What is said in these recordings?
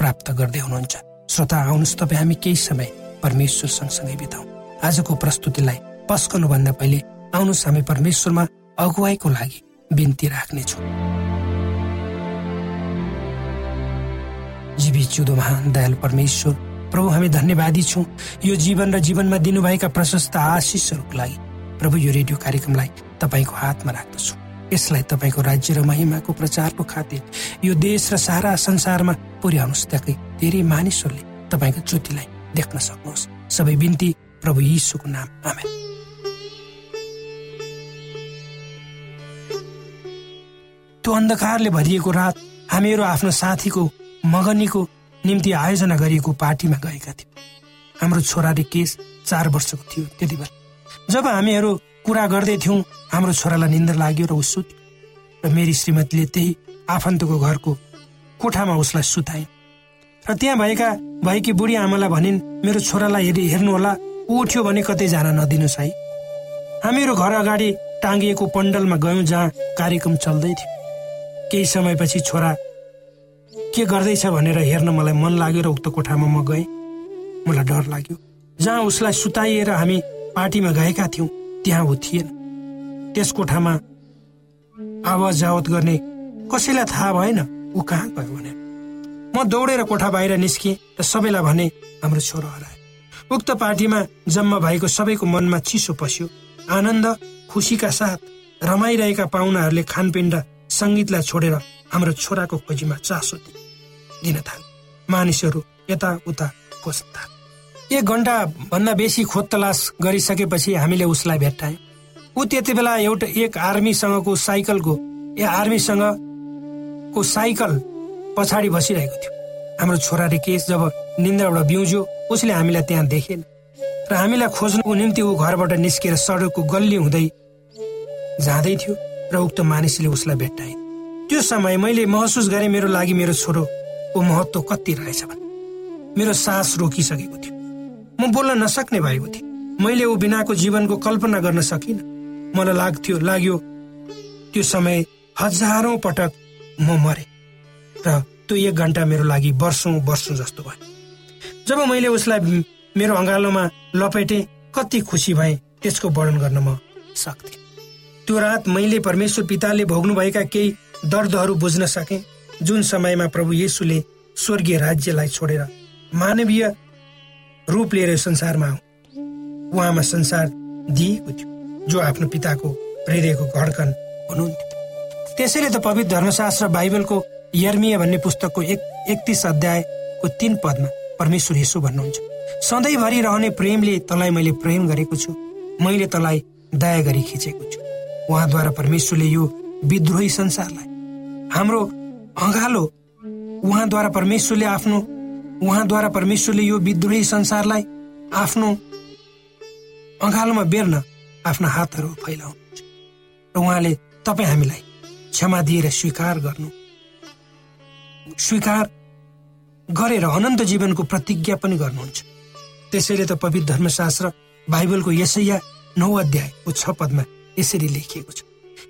प्राप्त गर्दै हुनुहुन्छ। श्रोता आउनुहोस् तपाईँ हामी केही समय परमेश्वर सँगसँगै बिताउ। आजको प्रस्तुतिलाई पस्कनुभन्दा पहिले आउनुहोस् हामी परमेश्वरमा अगुवाईको लागि बिन्ती राख्नेछौँ। जीवी चिउँदो महान दयाल परमेश्वर प्रभु हामी धन्यवादी छौँ। यो जीवन र जीवनमा दिनुभएका प्रशस्त आशिषहरूको लागि प्रभु यो रेडियो कार्यक्रमलाई तपाईँको हातमा राख्दछु। यसलाई तपाईँको राज्य र महिमाको प्रचारको खातिर यो देश र सारा संसारमा पुर्याउनुहोस् ताकि धेरै मानिसहरूले तपाईँको ज्योतिलाई देख्न सक्नुहोस्। सबै बिन्ती प्रभु यीशुको नाम। आमेन। त्यो अन्धकारले भरिएको रात हामीहरू आफ्नो साथीको मगनीको निम्ति आयोजना गरिएको पार्टीमा गएका थियौँ। हाम्रो छोराले केस चार वर्षको थियो त्यति बेला। जब हामीहरू कुरा गर्दै थियौँ हाम्रो छोरालाई निन्द्र लाग्यो र ऊ सुत्यो र मेरी श्रीमतीले त्यही आफन्तको घरको कोठामा उसलाई सुताइन् र त्यहाँ भएका भएकी बुढी आमालाई भनिन् मेरो छोरालाई हेरि हेर्नुहोला ऊ उठ्यो भने कतै जान नदिनुहोस् है। हामीहरू घर अगाडि टाँगिएको पण्डलमा गयौँ जहाँ कार्यक्रम चल्दै थियो। केही समयपछि छोरा के गर्दैछ भनेर हेर्न मलाई मन लाग्यो र उक्त कोठामा म गएँ। मलाई डर लाग्यो। जहाँ उसलाई सुताइएर हामी पार्टीमा गएका थियौँ त्यहाँ ऊ थिएन। त्यस कोठामा आवाज जावत गर्ने कसैलाई थाहा भएन ऊ कहाँ गयो भनेर म दौडेर कोठा बाहिर निस्केँ र सबैलाई भने हाम्रो छोरो हरायो। उक्त पार्टीमा जम्मा भएको सबैको मनमा चिसो पस्यो। आनन्द खुसीका साथ रमाइरहेका पाहुनाहरूले खानपिन र सङ्गीतलाई छोडेर हाम्रो छोराको खोजीमा चासो दिन थाले मानिसहरू यताउता खोज्न थाले। एक घन्टा भन्दा बेसी खोज तलास गरिसकेपछि हामीले उसलाई भेट्टायौँ। ऊ त्यति बेला एउटा एक आर्मीसँगको साइकलको ए आर्मीसँगको साइकल पछाडि बसिरहेको थियो। हाम्रो छोराले केस जब निन्द्राबाट बिउज्यो उसले हामीलाई त्यहाँ देखेन। र हामीलाई खोज्नुको निम्ति ऊ घरबाट निस्केर सडकको गल्ली हुँदै जाँदै थियो र उक्त मानिसले उसलाई भेट्टाए। त्यो समय मैले महसुस गरेँ मेरो लागि मेरो छोरोको महत्व कति रहेछ भने मेरो सास रोकिसकेको थियो। म बोल्न नसक्ने भएको थिएँ। मैले ऊ बिनाको जीवनको कल्पना गर्न सकिनँ। मलाई लाग्थ्यो लाग्यो त्यो समय हजारौँ पटक म मरे र त्यो एक घन्टा मेरो लागि वर्षौँ वर्षौँ जस्तो भयो। जब मैले उसलाई मेरो अँगालोमा लपेटेँ कति खुसी भएँ त्यसको वर्णन गर्न म सक्थेँ। त्यो रात मैले परमेश्वर पिताले भोग्नुभएका केही दर्दहरू बुझ्न सकेँ जुन समयमा प्रभु येसुले स्वर्गीय राज्यलाई छोडेर मानवीय रूप लिएर संसारमा उहाँमा संसार दिएको थियो जो आफ्नो पिताको हृदयको घडकन हुनुहुन्थ्यो। त्यसैले त पवित्र धर्मशास्त्र बाइबलको यर्मिया भन्ने पुस्तकको एक एकतिस अध्यायको तीन पदमा परमेश्वर यसो भन्नुहुन्छ सधैँभरि रहने प्रेमले तँलाई मैले प्रेम गरेको छु मैले तँलाई दया गरी खिचेको छु। उहाँद्वारा परमेश्वरले यो विद्रोही संसारलाई हाम्रो अँगालो उहाँद्वारा परमेश्वरले आफ्नो उहाँद्वारा परमेश्वरले यो विद्रोही संसारलाई आफ्नो अँगालोमा बेर्न आफ्ना हातहरू फैलाउनुहुन्छ र उहाँले तपाईँ हामीलाई क्षमा दिएर स्वीकार गर्नु। स्वीकार गरेर अनन्त जीवनको प्रतिज्ञा पनि गर्नुहुन्छ। त्यसैले त पवित्र धर्मशास्त्र बाइबलको यसैया नौ अध्यायको छ पदमा यसरी लेखिएको छ।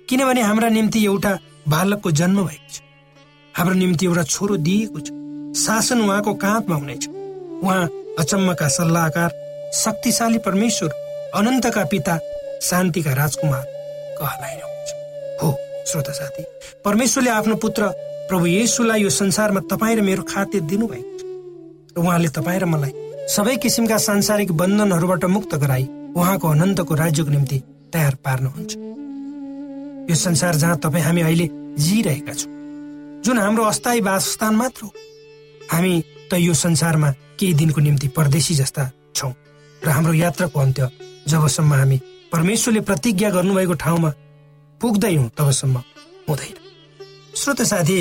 किनभने हाम्रा निम्ति एउटा बालकको जन्म भएको छ। हाम्रो निम्ति एउटा छोरो दिएको छ। शासन उहाँको काँधमा हुनेछ। उहाँ अचम्मका सल्लाहकार शक्तिशाली परमेश्वर अनन्तका पिता शान्तिका राजकुमार कहलाइरहन्छ हो श्रोता साथी परमेश्वरले आफ्नो पुत्र प्रभु येसुलाई यो संसारमा तपाईँ र मेरो खातिर दिनुभएको छ। र उहाँले तपाईँ र मलाई सबै किसिमका सांसारिक बन्धनहरूबाट मुक्त गराई उहाँको अनन्तको राज्यको निम्ति तयार पार्नुहुन्छ। यो संसार जहाँ तपाईँ हामी अहिले जिइरहेका छौँ जुन हाम्रो अस्थायी वासस्थान मात्र हो हामी त यो संसारमा केही दिनको निम्ति परदेशी जस्ता छौँ। र हाम्रो यात्राको अन्त्य जबसम्म हामी परमेश्वरले प्रतिज्ञा गर्नुभएको ठाउँमा पुग्दैनौँ तबसम्म हुँदैन। श्रोत साथी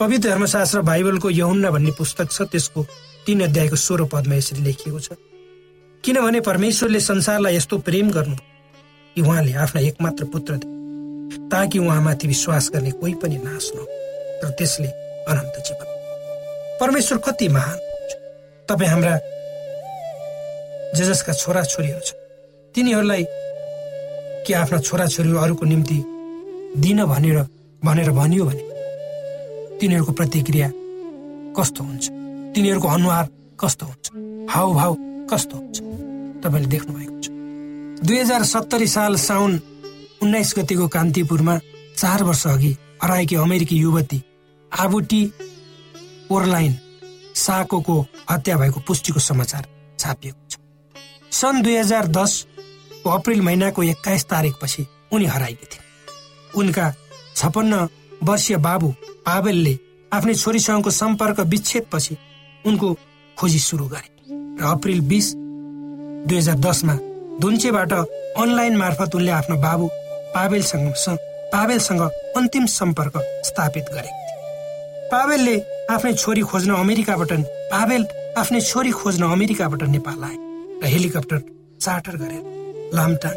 पवित्र धर्मशास्त्र बाइबलको यहुन्ना भन्ने पुस्तक छ त्यसको तीन अध्यायको सोह्र पदमा यसरी लेखिएको छ। किनभने परमेश्वरले संसारलाई यस्तो प्रेम गर्नु कि उहाँले आफ्ना एकमात्र पुत्र दिए ताकि उहाँमाथि विश्वास गर्ने कोही पनि नाश न र त्यसले अनन्त जीवन। परमेश्वर कति महान तपाईँ हाम्रा जे जसका छोरा छोरीहरू छ तिनीहरूलाई के आफ्ना छोराछोरीहरू अरूको निम्ति दिन भनेर भनेर भनियो भने तिनीहरूको प्रतिक्रिया कस्तो हुन्छ? तिनीहरूको अनुहार कस्तो हुन्छ? हाउभाव कस्तो हुन्छ? तपाईँले देख्नु भएको छ। दुई हजार सत्तरी साल साउन उन्नाइस गतिको कान्तिपुरमा चार वर्ष अघि हराएकी अमेरिकी युवती आबुटी ओरलाइन साको हत्या भएको पुष्टिको समाचार छापिएको छ। सन् दुई हजार दसको अप्रेल महिनाको एक्काइस तारिकपछि उनी हराएकी थिए। उनका छपन्न वर्षीय बाबु पावेलले आफ्नै छोरीसँगको सम्पर्क विच्छेदपछि उनको खोजी सुरु गरे र अप्रेल बिस दुई हजार दसमा धुन्चेबाट अनलाइन मार्फत उनले आफ्नो बाबु पावेलसँग पावेलसँग अन्तिम सम्पर्क स्थापित थिए पावेलले आफ्नै छोरी खोज्न अमेरिकाबाट पावेल आफ्नै छोरी खोज्न अमेरिकाबाट नेपाल आए र हेलिकप्टर चार्टर गरेर लामटाङ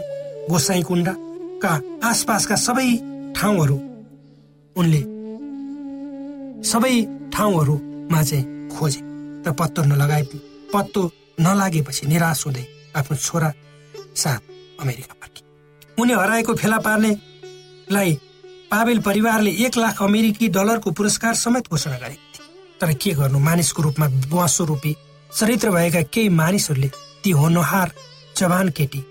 गोसाई कुण्डका आसपासका सबै ठाउँहरू उनले सबै ठाउँहरूमा चाहिँ खोजे र पत्तो नलगाए पत्तो नलागेपछि निराश हुँदै आफ्नो छोरा साथ अमेरिका फर्के उनी हराएको फेला पार्नेलाई पावेल परिवारले एक लाख अमेरिकी डलरको पुरस्कार समेत घोषणा गरेको थिए। तर के गर्नु मानिसको रूपमा बुवासो रूपी चरित्र भएका केही मानिसहरूले ती होनहार जवान केटी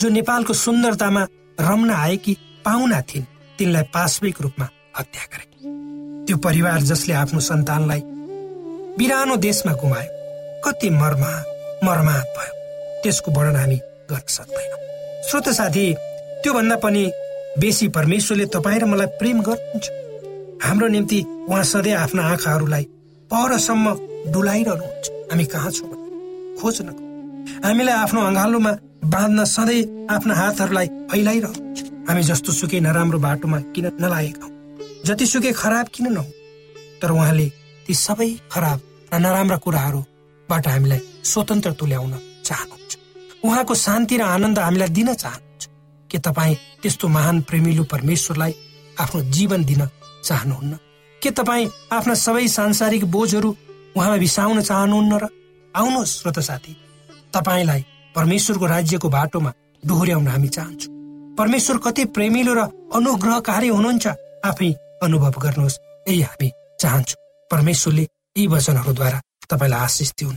जो नेपालको सुन्दरतामा रम्न आएकी पाहुना थिइन् तिनलाई पाशविक रूपमा हत्या गरे त्यो परिवार जसले आफ्नो सन्तानलाई बिरानो देशमा गुमायो कति मर्मा मर्मात भयो त्यसको वर्णन हामी गर्न सक्दैनौँ। श्रोत साथी त्योभन्दा पनि बेसी परमेश्वरले तपाईँ र मलाई प्रेम गर्नुहुन्छ। हाम्रो निम्ति उहाँ सधैँ आफ्ना आँखाहरूलाई परसम्म डुलाइरहनुहुन्छ। हामी कहाँ छौँ? खोज्नको हामीलाई आफ्नो अँगालोमा बाँध्न सधैँ आफ्ना हातहरूलाई फैलाइरहनुहुन्छ। हामी जस्तो सुकै नराम्रो बाटोमा किन नलागेका हौ? जतिसुकै खराब किन नहो तर उहाँले ती सबै खराब र नराम्रा कुराहरूबाट हामीलाई स्वतन्त्र तुल्याउन चाहनुहुन्छ। उहाँको शान्ति र आनन्द हामीलाई दिन चाहनुहुन्छ। के तपाईँ त्यस्तो महान प्रेमिलो परमेश्वरलाई आफ्नो जीवन दिन चाहनुहुन्न? के तपाईँ आफ्ना सबै सांसारिक बोझहरू उहाँमा बिसाउन चाहनुहुन्न र आउनुहोस् श्रोत साथी तपाईँलाई परमेश्वरको राज्यको बाटोमा डोहोऱ्याउन हामी चाहन्छौँ। परमेश्वर कति प्रेमिलो र अनुग्रहकारी हुनुहुन्छ आफै अनुभव गर्नुहोस् यही हामी चाहन्छौँ। परमेश्वरले यी वचनहरूद्वारा तपाईँलाई आशिष दिउन्।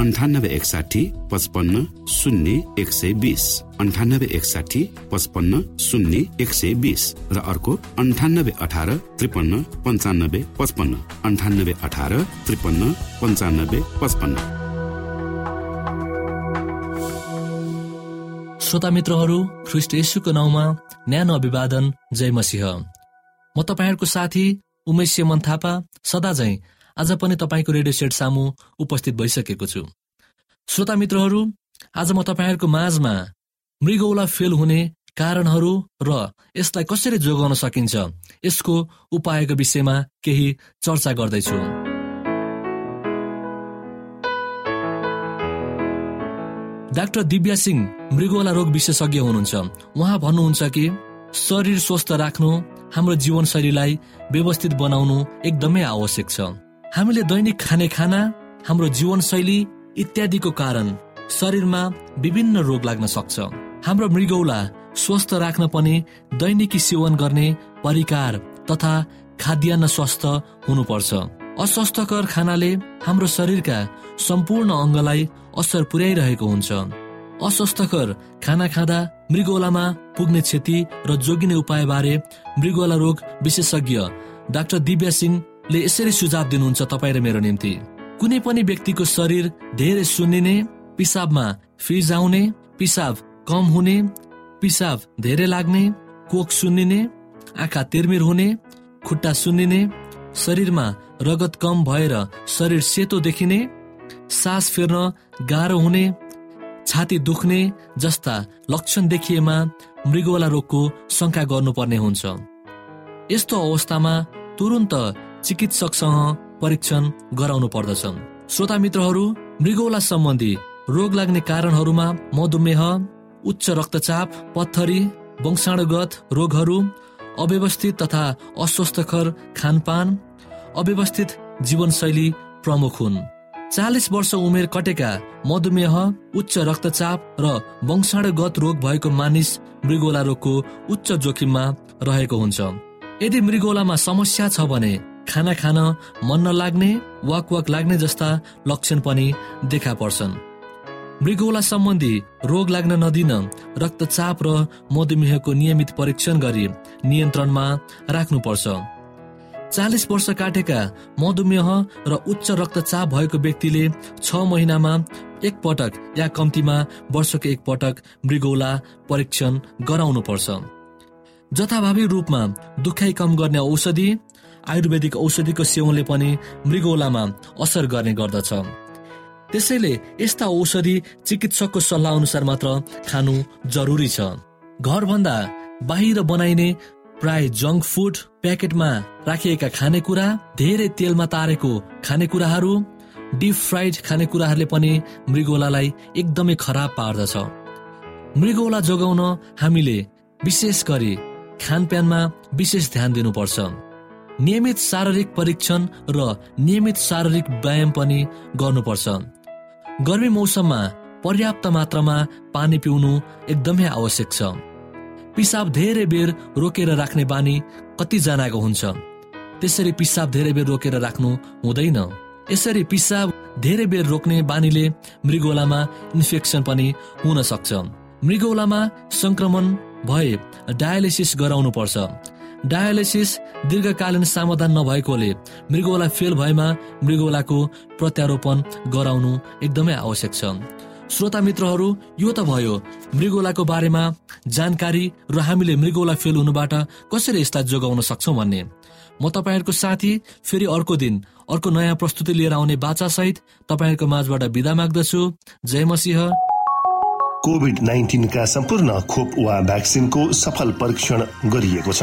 अन्ठानब्बे एकसाठी पचपन्न शून्य एक सय बिस. अन्ठानब्बे एकसाठी पचपन्न शून्य एक सय बिस. र अर्को अन्ठानब्बे अठार त्रिपन्न पन्चानब्बे पचपन्न. अन्ठानब्बे अठार त्रिपन्न पन्चानब्बे पचपन्न. श्रोता मित्रहरू ख्रिस्ट यसुको नाउँमा न्यानो अभिवादन जय मसिंह। म तपाईँहरूको साथी उमेश मन थापा सदा झै आज पनि तपाईँको रेडियो सेट सामु उपस्थित भइसकेको छु। श्रोता मित्रहरू आज म तपाईँहरूको माझमा मृगौला फेल हुने कारणहरू र यसलाई कसरी जोगाउन सकिन्छ यसको उपायको विषयमा केही चर्चा गर्दैछु। डाक्टर दिव्या सिंह मृगोला रोग विशेषज्ञ हुनुहुन्छ। उहाँ भन्नुहुन्छ कि शरीर स्वस्थ राख्नु हाम्रो जीवनशैलीलाई व्यवस्थित बनाउनु एकदमै आवश्यक छ। हामीले दैनिक खाने खाना हाम्रो जीवनशैली इत्यादिको कारण शरीरमा विभिन्न रोग लाग्न सक्छ। हाम्रो मृगौला स्वस्थ राख्न पनि दैनिकी सेवन गर्ने परिकार तथा खाद्यान्न स्वस्थ हुनुपर्छ। अस्वस्थकर खानाले हाम्रो शरीरका सम्पूर्ण अङ्गलाई असर पुर्याइरहेको हुन्छ। अस्वस्थकर खाना खाँदा मृगौलामा पुग्ने क्षति र जोगिने उपायबारे मृगौला रोग विशेषज्ञ डाक्टर दिव्या सिंहले यसरी सुझाव दिनुहुन्छ तपाईँ र मेरो निम्ति। कुनै पनि व्यक्तिको शरीर धेरै सुन्निने पिसाबमा फिज आउने पिसाब कम हुने पिसाब धेरै लाग्ने कोक सुन्निने आँखा तिर्मिर हुने खुट्टा सुन्निने शरीरमा रगत कम भएर शरीर सेतो देखिने सास फेर्न गाह्रो हुने छाती दुख्ने जस्ता लक्षण देखिएमा मृगवाला रोगको शङ्का गर्नुपर्ने हुन्छ। यस्तो अवस्थामा तुरन्त चिकित्सकसँग परीक्षण गराउनु पर्दछ श्रोता मित्रहरू मृगौला सम्बन्धी रोग लाग्ने कारणहरूमा मधुमेह उच्च रक्तचाप पत्थरी वंशाणुगत रोगहरू अव्यवस्थित तथा अस्वस्थकर खानपान अव्यवस्थित जीवनशैली प्रमुख हुन्। चालिस वर्ष उमेर कटेका मधुमेह उच्च रक्तचाप र वंशाणुगत रोग भएको मानिस मृगोला रोगको उच्च जोखिममा रहेको हुन्छ। यदि मृगोलामा समस्या छ भने खाना खान मन नलाग्ने वाक वाक लाग्ने जस्ता लक्षण पनि देखा पर्छन्। मृगौला सम्बन्धी रोग लाग्न नदिन रक्तचाप र मधुमेहको नियमित परीक्षण गरी नियन्त्रणमा राख्नुपर्छ। चालिस वर्ष काटेका मधुमेह र उच्च रक्तचाप भएको व्यक्तिले छ महिनामा एक पटक या कम्तीमा वर्षको एक पटक मृगौला परीक्षण गराउनु पर्छ जथाभावी रूपमा दुखाइ कम गर्ने औषधि आयुर्वेदिक औषधिको सेवनले पनि मृगौलामा असर गर्ने गर्दछ। त्यसैले यस्ता औषधि चिकित्सकको सल्लाह अनुसार मात्र खानु जरुरी छ। घरभन्दा बाहिर बनाइने प्राय जङ्क फुड प्याकेटमा राखिएका खानेकुरा धेरै तेलमा तारेको खानेकुराहरू डिप फ्राइड खानेकुराहरूले पनि मृगौलालाई एकदमै खराब पार्दछ। मृगौला जोगाउन हामीले विशेष गरी खानपानमा विशेष ध्यान दिनुपर्छ। नियमित शारीरिक परीक्षण र नियमित शारीरिक व्यायाम पनि गर्नुपर्छ। गर्मी मौसममा पर्याप्त मात्रामा पानी पिउनु एकदमै आवश्यक छ। पिसाब धेरै बेर रोकेर राख्ने बानी कतिजनाको हुन्छ। त्यसरी पिसाब धेरै बेर रोकेर राख्नु हुँदैन। यसरी पिसाब धेरै बेर रोक्ने बानीले मृगौलामा इन्फेक्सन पनि हुन सक्छ। मृगौलामा संक्रमण भए डायलिसिस गराउनु पर्छ डायलिसिस दीर्घकालीन समाधान नभएकोले मृगौला फेल भएमा मृगौलाको प्रत्यारोपण गराउनु एकदमै आवश्यक छ। श्रोता मित्रहरू यो त भयो। मृगौलाको बारेमा जानकारी र हामीले मृगौला फेल हुनुबाट कसरी यसलाई जोगाउन सक्छौ भन्ने। म तपाईँहरूको साथी फेरि अर्को दिन अर्को नयाँ प्रस्तुति लिएर आउने बाचासहित तपाईँहरूको माझबाट विदा माग्दछु। जय मसिंह। कोभिड नाइन्टिनका सम्पूर्ण खोप वा भ्याक्सिनको सफल परीक्षण गरिएको छ।